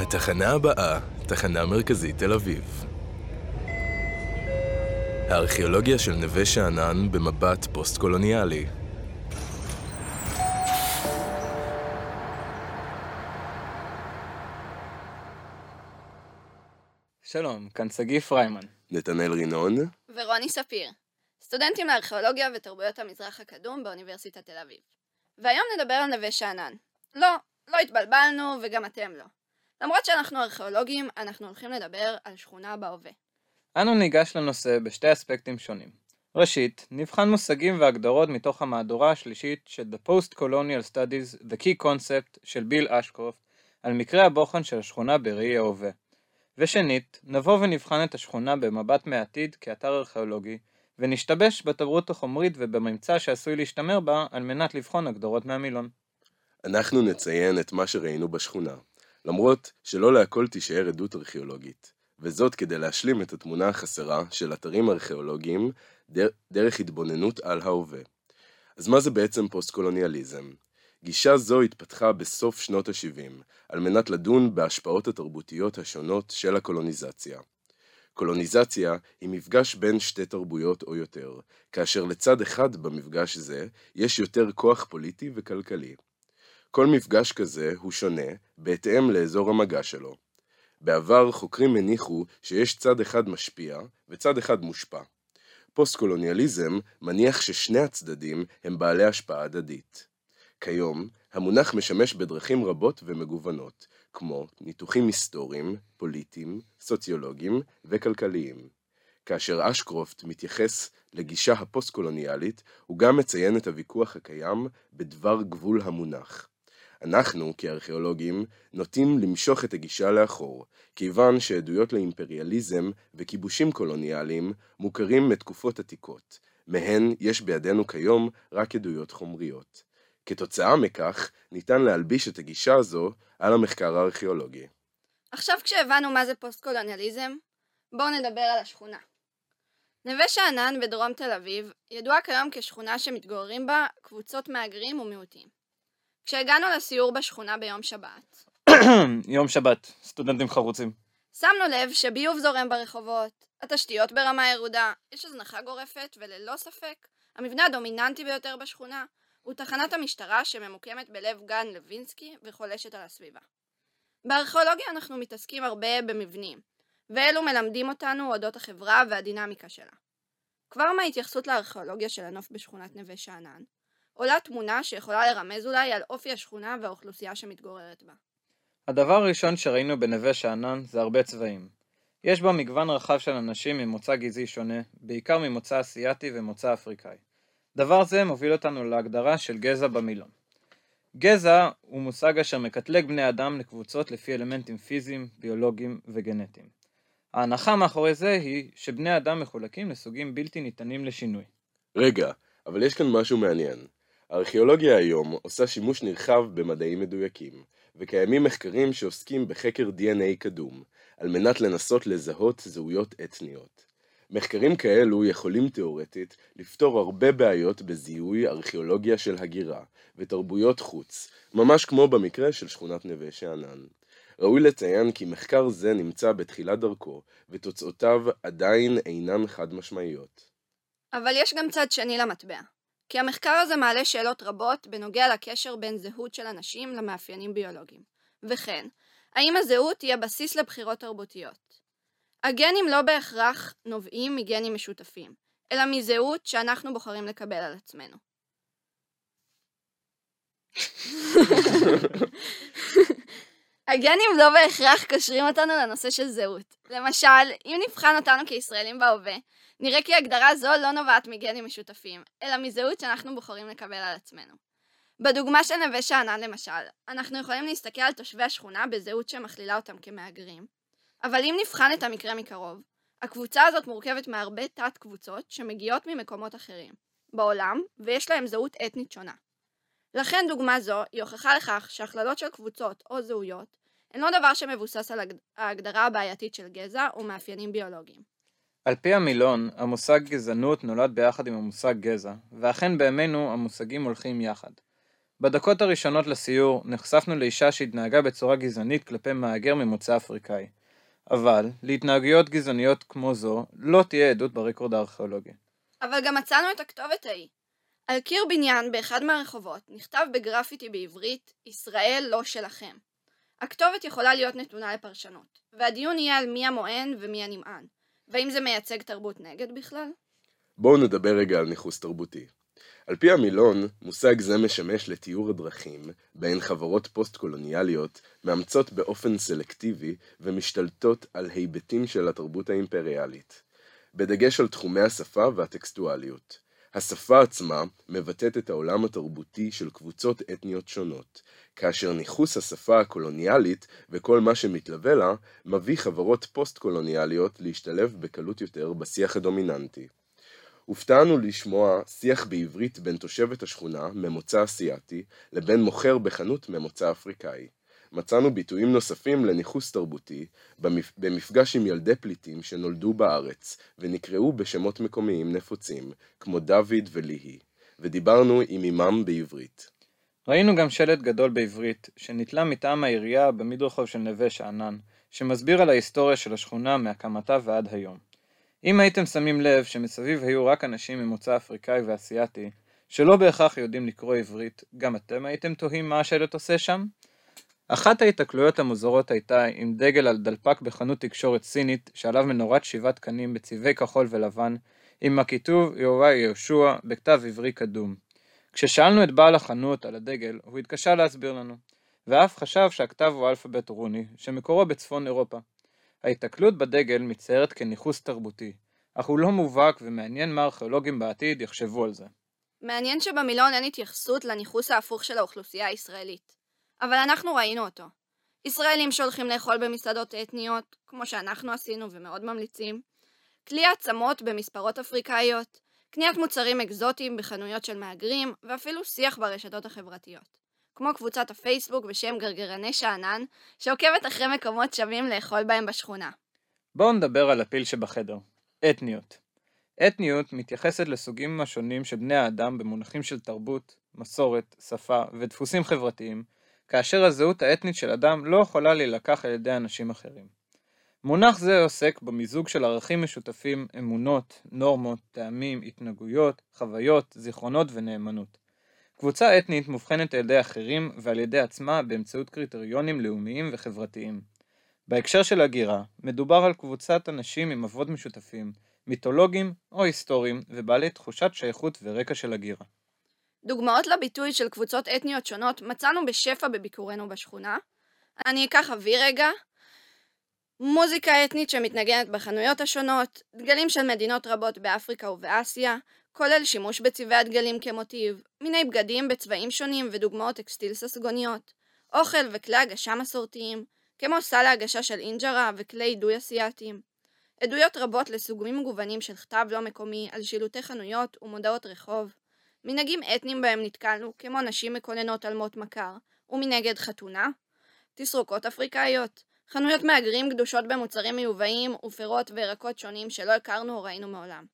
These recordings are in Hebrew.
התחנה הבאה, תחנה מרכזית תל אביב. הארכיאולוגיה של נווה שאנן במבט פוסט-קולוניאלי. שלום, כאן שגיא פריימן. נתנאל רינון. ורוני ספיר, סטודנטים לארכיאולוגיה ותרבויות המזרח הקדום באוניברסיטת תל אביב. והיום נדבר על נווה שאנן. לא, לא התבלבלנו וגם אתם לא. למרות שאנחנו ארכיאולוגים, אנחנו הולכים לדבר על שכונה בהווה. אנו ניגש לנושא בשתי אספקטים שונים. ראשית, נבחן מושגים והגדרות מתוך המהדורה השלישית של The Post-Colonial Studies The Key Concept של ביל אשקרופט על מקרה הבוחן של השכונה בראי ההווה. ושנית, נבוא ונבחן את השכונה במבט מהעתיד כאתר ארכיאולוגי, ונשתבש בתרבות החומרית ובממצא שעשוי להשתמר בה על מנת לבחון הגדרות מהמילון. אנחנו נציין את מה שראינו בשכונה, למרות שלא להכל תישאר עדות ארכיאולוגית, וזאת כדי להשלים את התמונה החסרה של אתרים ארכיאולוגיים דרך התבוננות על ההווה. אז מה זה בעצם פוסט-קולוניאליזם? גישה זו התפתחה בסוף שנות ה-70, על מנת לדון בהשפעות התרבותיות השונות של הקולוניזציה. קולוניזציה היא מפגש בין שתי תרבויות או יותר, כאשר לצד אחד במפגש זה יש יותר כוח פוליטי וכלכלי. כל מפגש כזה הוא שונה בהתאם לאזור המגע שלו. בעבר חוקרים הניחו שיש צד אחד משפיע וצד אחד מושפע. פוסט-קולוניאליזם מניח ששני הצדדים הם בעלי השפעה הדדית. כיום, המונח משמש בדרכים רבות ומגוונות, כמו ניתוחים היסטוריים, פוליטיים, סוציולוגיים וכלכליים. כאשר אשקרופט מתייחס לגישה הפוסט-קולוניאלית, הוא גם מציין את הוויכוח הקיים בדבר גבול המונח. אנחנו, כארכיאולוגים, נוטים למשוך את הגישה לאחור, כיוון שעדויות לאימפריאליזם וכיבושים קולוניאליים מוכרים מתקופות עתיקות, מהן יש בידינו כיום רק עדויות חומריות. כתוצאה מכך, ניתן להלביש את הגישה הזו על המחקר הארכיאולוגי. עכשיו כשהבנו מה זה פוסט-קולוניאליזם, בואו נדבר על השכונה. נווה שאנן בדרום תל אביב ידועה כיום כשכונה שמתגוררים בה קבוצות מהגרים ומיעוטים. כשהגענו לסיור בשכונה ביום שבת, יום שבת, סטודנטים חרוצים. שמנו לב שביוב זורם ברחובות, התשתיות ברמה ירודה, יש הזנחה גורפת, וללא ספק, המבנה הדומיננטי ביותר בשכונה הוא תחנת המשטרה שממוקמת בלב גן לוינסקי וחולשת על הסביבה. בארכיאולוגיה אנחנו מתעסקים הרבה במבנים, ואלו מלמדים אותנו אודות החברה והדינמיקה שלה. כבר מההתייחסות לארכיאולוגיה של הנוף בשכונת נווה שאנן, עולה תמונה שיכולה לרמז אולי על אופי השכונה והאוכלוסייה שמתגוררת בה. הדבר הראשון שראינו בנווה שאנן זה הרבה צבעים. יש בה מגוון רחב של אנשים ממוצא גזעי שונה, בעיקר ממוצא אסיאתי ומוצא אפריקאי. דבר זה מוביל אותנו להגדרה של גזע במילון. גזע הוא מושג אשר מקטלג בני אדם לקבוצות לפי אלמנטים פיזיים, ביולוגיים וגנטיים. ההנחה מאחורי זה היא שבני אדם מחולקים לסוגים בלתי ניתנים לשינוי. רגע, אבל יש כאן משהו מעניין. הארכיאולוגיה היום עושה שימוש נרחב במדעים מדויקים, וקיימים מחקרים שעוסקים בחקר DNA קדום, על מנת לנסות לזהות זהויות אתניות. מחקרים כאלו יכולים תאורטית לפתור הרבה בעיות בזיהוי ארכיאולוגיה של הגירה ותרבויות חוץ, ממש כמו במקרה של שכונת נווה שאנן. ראוי לציין כי מחקר זה נמצא בתחילת דרכו, ותוצאותיו עדיין אינן חד משמעיות. אבל יש גם צד שני למטבע. כי המחקר הזה מעלה שאלות רבות בנוגע לקשר בין זהות של אנשים למאפיינים ביולוגיים. וכן, האם הזהות היא הבסיס לבחירות תרבותיות? הגנים לא בהכרח נובעים מגנים משותפים, אלא מזהות שאנחנו בוחרים לקבל על עצמנו. הגנים לא בהכרח קושרים אותנו לנושא של זהות. למשל, אם נבחן אותנו כישראלים בהווה, נראה כי הגדרה זו לא נובעת מגנים משותפים, אלא מזהות שאנחנו בוחרים לקבל על עצמנו. בדוגמה של נווה שאנן למשל, אנחנו יכולים להסתכל על תושבי השכונה בזהות שמכלילה אותם כמהגרים, אבל אם נבחן את המקרה מקרוב, הקבוצה הזאת מורכבת מהרבה תת קבוצות שמגיעות ממקומות אחרים, בעולם, ויש להם זהות אתנית שונה. לכן דוגמה זו היא הוכחה לכך שהכללות של קבוצות או זהויות הן לא דבר שמבוסס על ההגדרה הבעייתית של גזע או מאפיינים ביולוגיים. על פי המילון, המושג גזענות נולד ביחד עם המושג גזע, ואכן בימינו המושגים הולכים יחד. בדקות הראשונות לסיור נחשפנו לאישה שהתנהגה בצורה גזענית כלפי מהגר ממוצא אפריקאי. אבל להתנהגויות גזעניות כמו זו לא תהיה עדות ברקורד הארכיאולוגי. אבל גם מצאנו את הכתובת ההיא. על קיר בניין באחד מהרחובות נכתב בגרפיטי בעברית "ישראל לא שלכם". הכתובת יכולה להיות נתונה לפרשנות, והדיון יהיה על מי המוען ומי הנמען, והאם זה מייצג תרבות נגד בכלל? בואו נדבר רגע על ניכוס תרבותי. על פי המילון, מושג זה משמש לתיאור הדרכים בהן חברות פוסט-קולוניאליות מאמצות באופן סלקטיבי ומשתלטות על היבטים של התרבות האימפריאלית, בדגש על תחומי השפה והטקסטואליות. השפה עצמה מבטאת את העולם התרבותי של קבוצות אתניות שונות, כאשר ניכוס השפה הקולוניאלית וכל מה שמתלווה לה, מביא חברות פוסט-קולוניאליות להשתלב בקלות יותר בשיח הדומיננטי. הופתענו לשמוע שיח בעברית בין תושבת השכונה, ממוצא אסיאתי, לבין מוכר בחנות ממוצא אפריקאי. מצאנו ביטויים נוספים לניכוס תרבותי במפגש עם ילדי פליטים שנולדו בארץ ונקראו בשמות מקומיים נפוצים, כמו דוד וליהי, ודיברנו עם אמם בעברית. ראינו גם שלט גדול בעברית, שנתלה מטעם העירייה במדרחוב של נווה שאנן, שמסביר על ההיסטוריה של השכונה מהקמתה ועד היום. אם הייתם שמים לב שמסביב היו רק אנשים ממוצא אפריקאי ואסייתי, שלא בהכרח יודעים לקרוא עברית, גם אתם הייתם תוהים מה השלט עושה שם? אחת ההיתקלויות המוזרות הייתה עם דגל על דלפק בחנות תקשורת סינית, שעליו מנורת שבעת קנים בצבעי כחול ולבן, עם הכיתוב יהובה יהושע בכתב עברי קדום. כששאלנו את בעל החנות על הדגל, הוא התקשה להסביר לנו, ואף חשב שהכתב הוא אלפבית רוני, שמקורו בצפון אירופה. ההיתקלות בדגל מצטיירת כניכוס תרבותי, אך הוא לא מובהק ומעניין מה ארכיאולוגים בעתיד יחשבו על זה. מעניין שבמילון אין התייחסות לניכוס ההפוך של האוכלוסייה הישראלית. אבל אנחנו ראינו אותו. ישראלים שהולכים לאכול במסעדות אתניות, כמו שאנחנו עשינו ומאוד ממליצים, כלי עצמות במספרות אפריקאיות, קניית מוצרים אקזוטיים בחנויות של מהגרים, ואפילו שיח ברשתות החברתיות. כמו קבוצת הפייסבוק בשם גרגרני שאנן, שעוקבת אחרי מקומות שווים לאכול בהם בשכונה. בואו נדבר על הפיל שבחדר, אתניות. אתניות מתייחסת לסוגים השונים של בני האדם במונחים של תרבות, מסורת, שפה ודפוסים חברתיים, כאשר הזהות האתנית של אדם לא יכולה להילקח על ידי אנשים אחרים. מונח זה עוסק במיזוג של ערכים משותפים, אמונות, נורמות, טעמים, התנהגויות, חוויות, זיכרונות ונאמנות. קבוצה אתנית מובחנת על ידי אחרים ועל ידי עצמה באמצעות קריטריונים לאומיים וחברתיים. בהקשר של הגירה, מדובר על קבוצת אנשים עם אבות משותפים, מיתולוגיים או היסטוריים, ובעלי תחושת שייכות ורקע של הגירה. דוגמאות לביטוי של קבוצות אתניות שונות מצאנו בשפע בביקורנו בשכונה. אני אקח אוויר רגע. מוזיקה אתנית שמתנגנת בחנויות השונות, דגלים של מדינות רבות באפריקה ובאסיה, כולל שימוש בצבעי הדגלים כמוטיב, מיני בגדים בצבעים שונים ודוגמאות טקסטיל ססגוניות, אוכל וכלי הגשה מסורתיים, כמו סל ההגשה של אינג'רה וכלי אידוי אסיאתיים. עדויות רבות לסוגים מגוונים של כתב לא מקומי על שילוטי חנויות ומודעות רחוב. מנהגים אתניים בהם נתקלנו, כמו נשים מקוננות על מות מכר, ומנגד חתונה. תסרוקות אפריקאיות, חנויות מהגרים גדושות במוצרים מיובאים ופירות וירקות שונים שלא הכרנו או ראינו מעולם.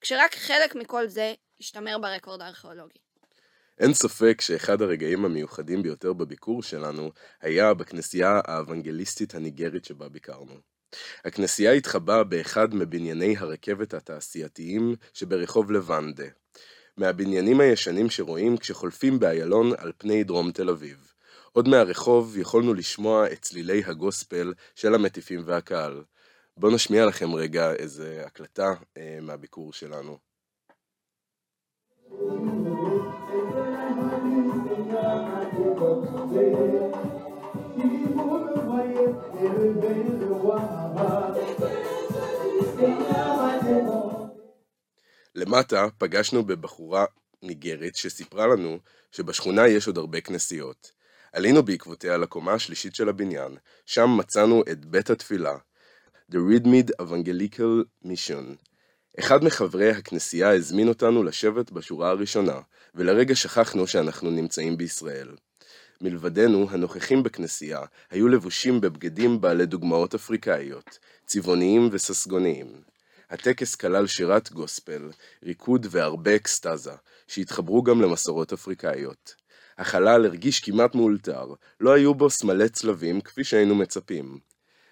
כשרק חלק מכל זה השתמר ברקורד הארכיאולוגי. אין ספק שאחד הרגעים המיוחדים ביותר בביקור שלנו היה בכנסייה האוונגליסטית הניגרית שבה ביקרנו. הכנסייה התחבאה באחד מבנייני הרכבת התעשייתיים שברחוב לבנדה, מהבניינים הישנים שרואים כשחולפים באיילון על פני דרום תל אביב. עוד מהרחוב יכולנו לשמוע את צלילי הגוספל של המטיפים והקהל. בואו נשמיע לכם רגע איזה הקלטה אה, מהביקור שלנו. למטה פגשנו בבחורה ניגרית שסיפרה לנו שבשכונה יש עוד הרבה כנסיות. עלינו בעקבותיה לקומה השלישית של הבניין, שם מצאנו את בית התפילה, The Readmead Evangelical Mission. אחד מחברי הכנסייה הזמין אותנו לשבת בשורה הראשונה, ולרגע שכחנו שאנחנו נמצאים בישראל. מלבדנו, הנוכחים בכנסייה היו לבושים בבגדים בעלי דוגמאות אפריקאיות, צבעוניים וססגוניים. הטקס כלל שירת גוספל, ריקוד והרבה אקסטזה, שהתחברו גם למסורות אפריקאיות. החלל הרגיש כמעט מאולתר, לא היו בו סמלי צלבים כפי שהיינו מצפים.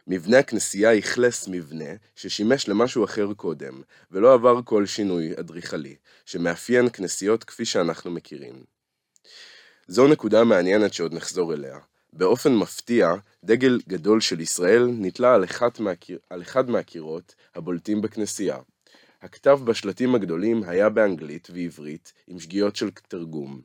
מבנה הכנסייה אכלס מבנה ששימש למשהו אחר קודם, ולא עבר כל שינוי אדריכלי, שמאפיין כנסיות כפי שאנחנו מכירים. זו נקודה מעניינת שעוד נחזור אליה. באופן מפתיע, דגל גדול של ישראל נתלה על אחד, מהקיר... על אחד מהקירות הבולטים בכנסייה. הכתב בשלטים הגדולים היה באנגלית ועברית עם שגיאות של תרגום.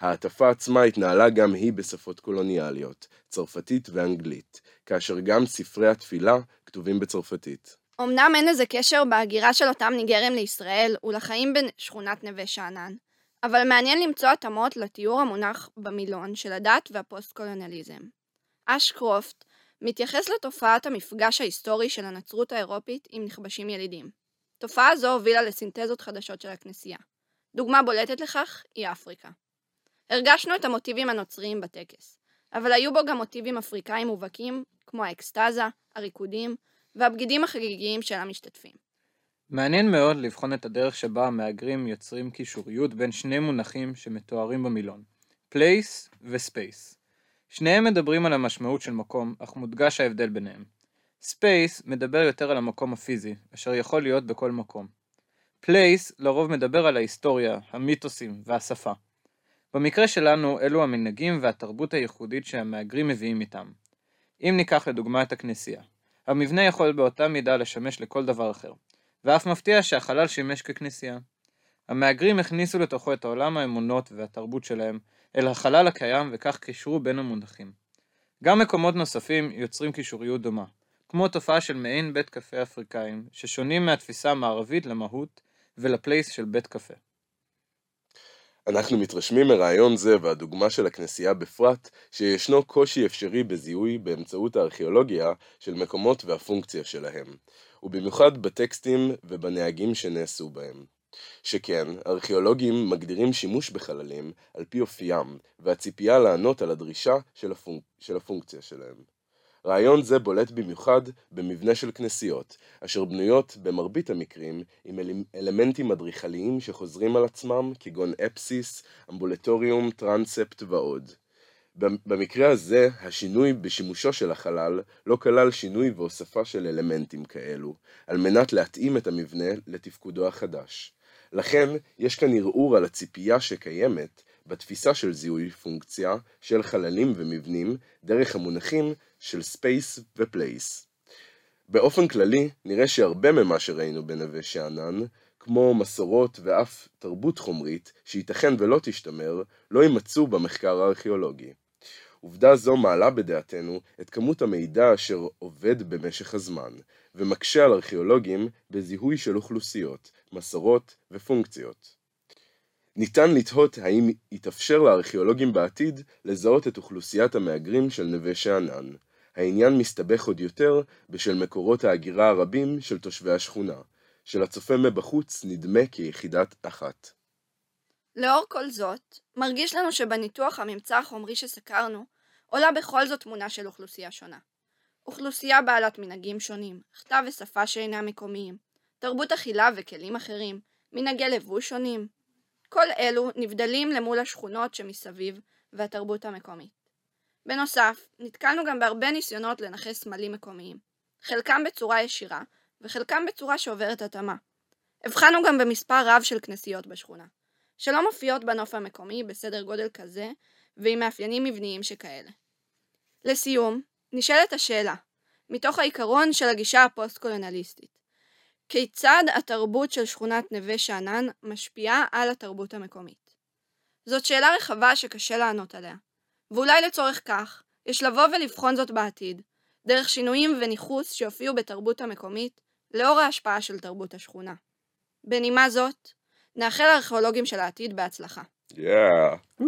ההטפה עצמה התנהלה גם היא בשפות קולוניאליות, צרפתית ואנגלית, כאשר גם ספרי התפילה כתובים בצרפתית. אמנם אין איזה קשר בהגירה של אותם ניגרים לישראל ולחיים בשכונת נווה שאנן, אבל מעניין למצוא התאמות לתיאור המונח במילון של הדת והפוסט-קולוניאליזם. אש קרופט מתייחס לתופעת המפגש ההיסטורי של הנצרות האירופית עם נכבשים ילידים. תופעה זו הובילה לסינתזות חדשות של הכנסייה. דוגמה בולטת לכך היא אפריקה. הרגשנו את המוטיבים הנוצריים בטקס, אבל היו בו גם מוטיבים אפריקאים מובהקים, כמו האקסטזה, הריקודים והבגידים החגיגיים של המשתתפים. מעניין מאוד לבחון את הדרך שבה המהגרים יוצרים קישוריות בין שני מונחים שמתוארים במילון, place ו-space. שניהם מדברים על המשמעות של מקום, אך מודגש ההבדל ביניהם. Space מדבר יותר על המקום הפיזי, אשר יכול להיות בכל מקום. Place לרוב מדבר על ההיסטוריה, המיתוסים והשפה. במקרה שלנו, אלו המנהגים והתרבות הייחודית שהמהגרים מביאים איתם. אם ניקח לדוגמה את הכנסייה, המבנה יכול באותה מידה לשמש לכל דבר אחר, ואף מפתיע שהחלל שימש ככנסייה. המהגרים הכניסו לתוכו את העולם האמונות והתרבות שלהם אל החלל הקיים וכך קישרו בין המונחים. גם מקומות נוספים יוצרים קישוריות דומה, כמו תופעה של מעין בית קפה אפריקאים, ששונים מהתפיסה המערבית למהות ולפלייס של בית קפה. אנחנו מתרשמים מרעיון זה והדוגמה של הכנסייה בפרט, שישנו קושי אפשרי בזיהוי באמצעות הארכיאולוגיה של מקומות והפונקציה שלהם, ובמיוחד בטקסטים ובנהגים שנעשו בהם. שכן, ארכיאולוגים מגדירים שימוש בחללים על פי אופיים, והציפייה לענות על הדרישה של, הפונק... של הפונקציה שלהם. רעיון זה בולט במיוחד במבנה של כנסיות, אשר בנויות במרבית המקרים עם אל... אלמנטים אדריכליים שחוזרים על עצמם, כגון אפסיס, אמבולטוריום, טרנספט ועוד. במקרה הזה, השינוי בשימושו של החלל לא כלל שינוי והוספה של אלמנטים כאלו, על מנת להתאים את המבנה לתפקודו החדש. לכן, יש כאן ערעור על הציפייה שקיימת בתפיסה של זיהוי פונקציה של חללים ומבנים דרך המונחים של space ו place. באופן כללי, נראה שהרבה ממה שראינו בנווה שאנן, כמו מסורות ואף תרבות חומרית, שייתכן ולא תשתמר, לא יימצאו במחקר הארכיאולוגי. עובדה זו מעלה בדעתנו את כמות המידע אשר אובד במשך הזמן, ומקשה על ארכיאולוגים בזיהוי של אוכלוסיות, מסורות ופונקציות. ניתן לתהות האם יתאפשר לארכיאולוגים בעתיד לזהות את אוכלוסיית המהגרים של נווה שאנן. העניין מסתבך עוד יותר בשל מקורות ההגירה הרבים של תושבי השכונה, שלצופה מבחוץ נדמה כיחידת אחת. לאור כל זאת, מרגיש לנו שבניתוח הממצא החומרי שסקרנו, עולה בכל זאת תמונה של אוכלוסייה שונה. אוכלוסייה בעלת מנהגים שונים, כתב ושפה שאינם מקומיים, תרבות אכילה וכלים אחרים, מנהגי לבוש שונים. כל אלו נבדלים למול השכונות שמסביב והתרבות המקומית. בנוסף, נתקלנו גם בהרבה ניסיונות לנכס סמלים מקומיים, חלקם בצורה ישירה, וחלקם בצורה שעוברת התאמה. הבחנו גם במספר רב של כנסיות בשכונה, שלא מופיעות בנוף המקומי בסדר גודל כזה, ועם מאפיינים מבניים שכאלה. לסיום, נשאלת השאלה, מתוך העיקרון של הגישה הפוסט-קולוניאליסטית, כיצד התרבות של שכונת נווה שאנן משפיעה על התרבות המקומית? זאת שאלה רחבה שקשה לענות עליה, ואולי לצורך כך, יש לבוא ולבחון זאת בעתיד, דרך שינויים וניכוס שהופיעו בתרבות המקומית, לאור ההשפעה של תרבות השכונה. בנימה זאת, נאחל לארכיאולוגים של העתיד בהצלחה. Yeah.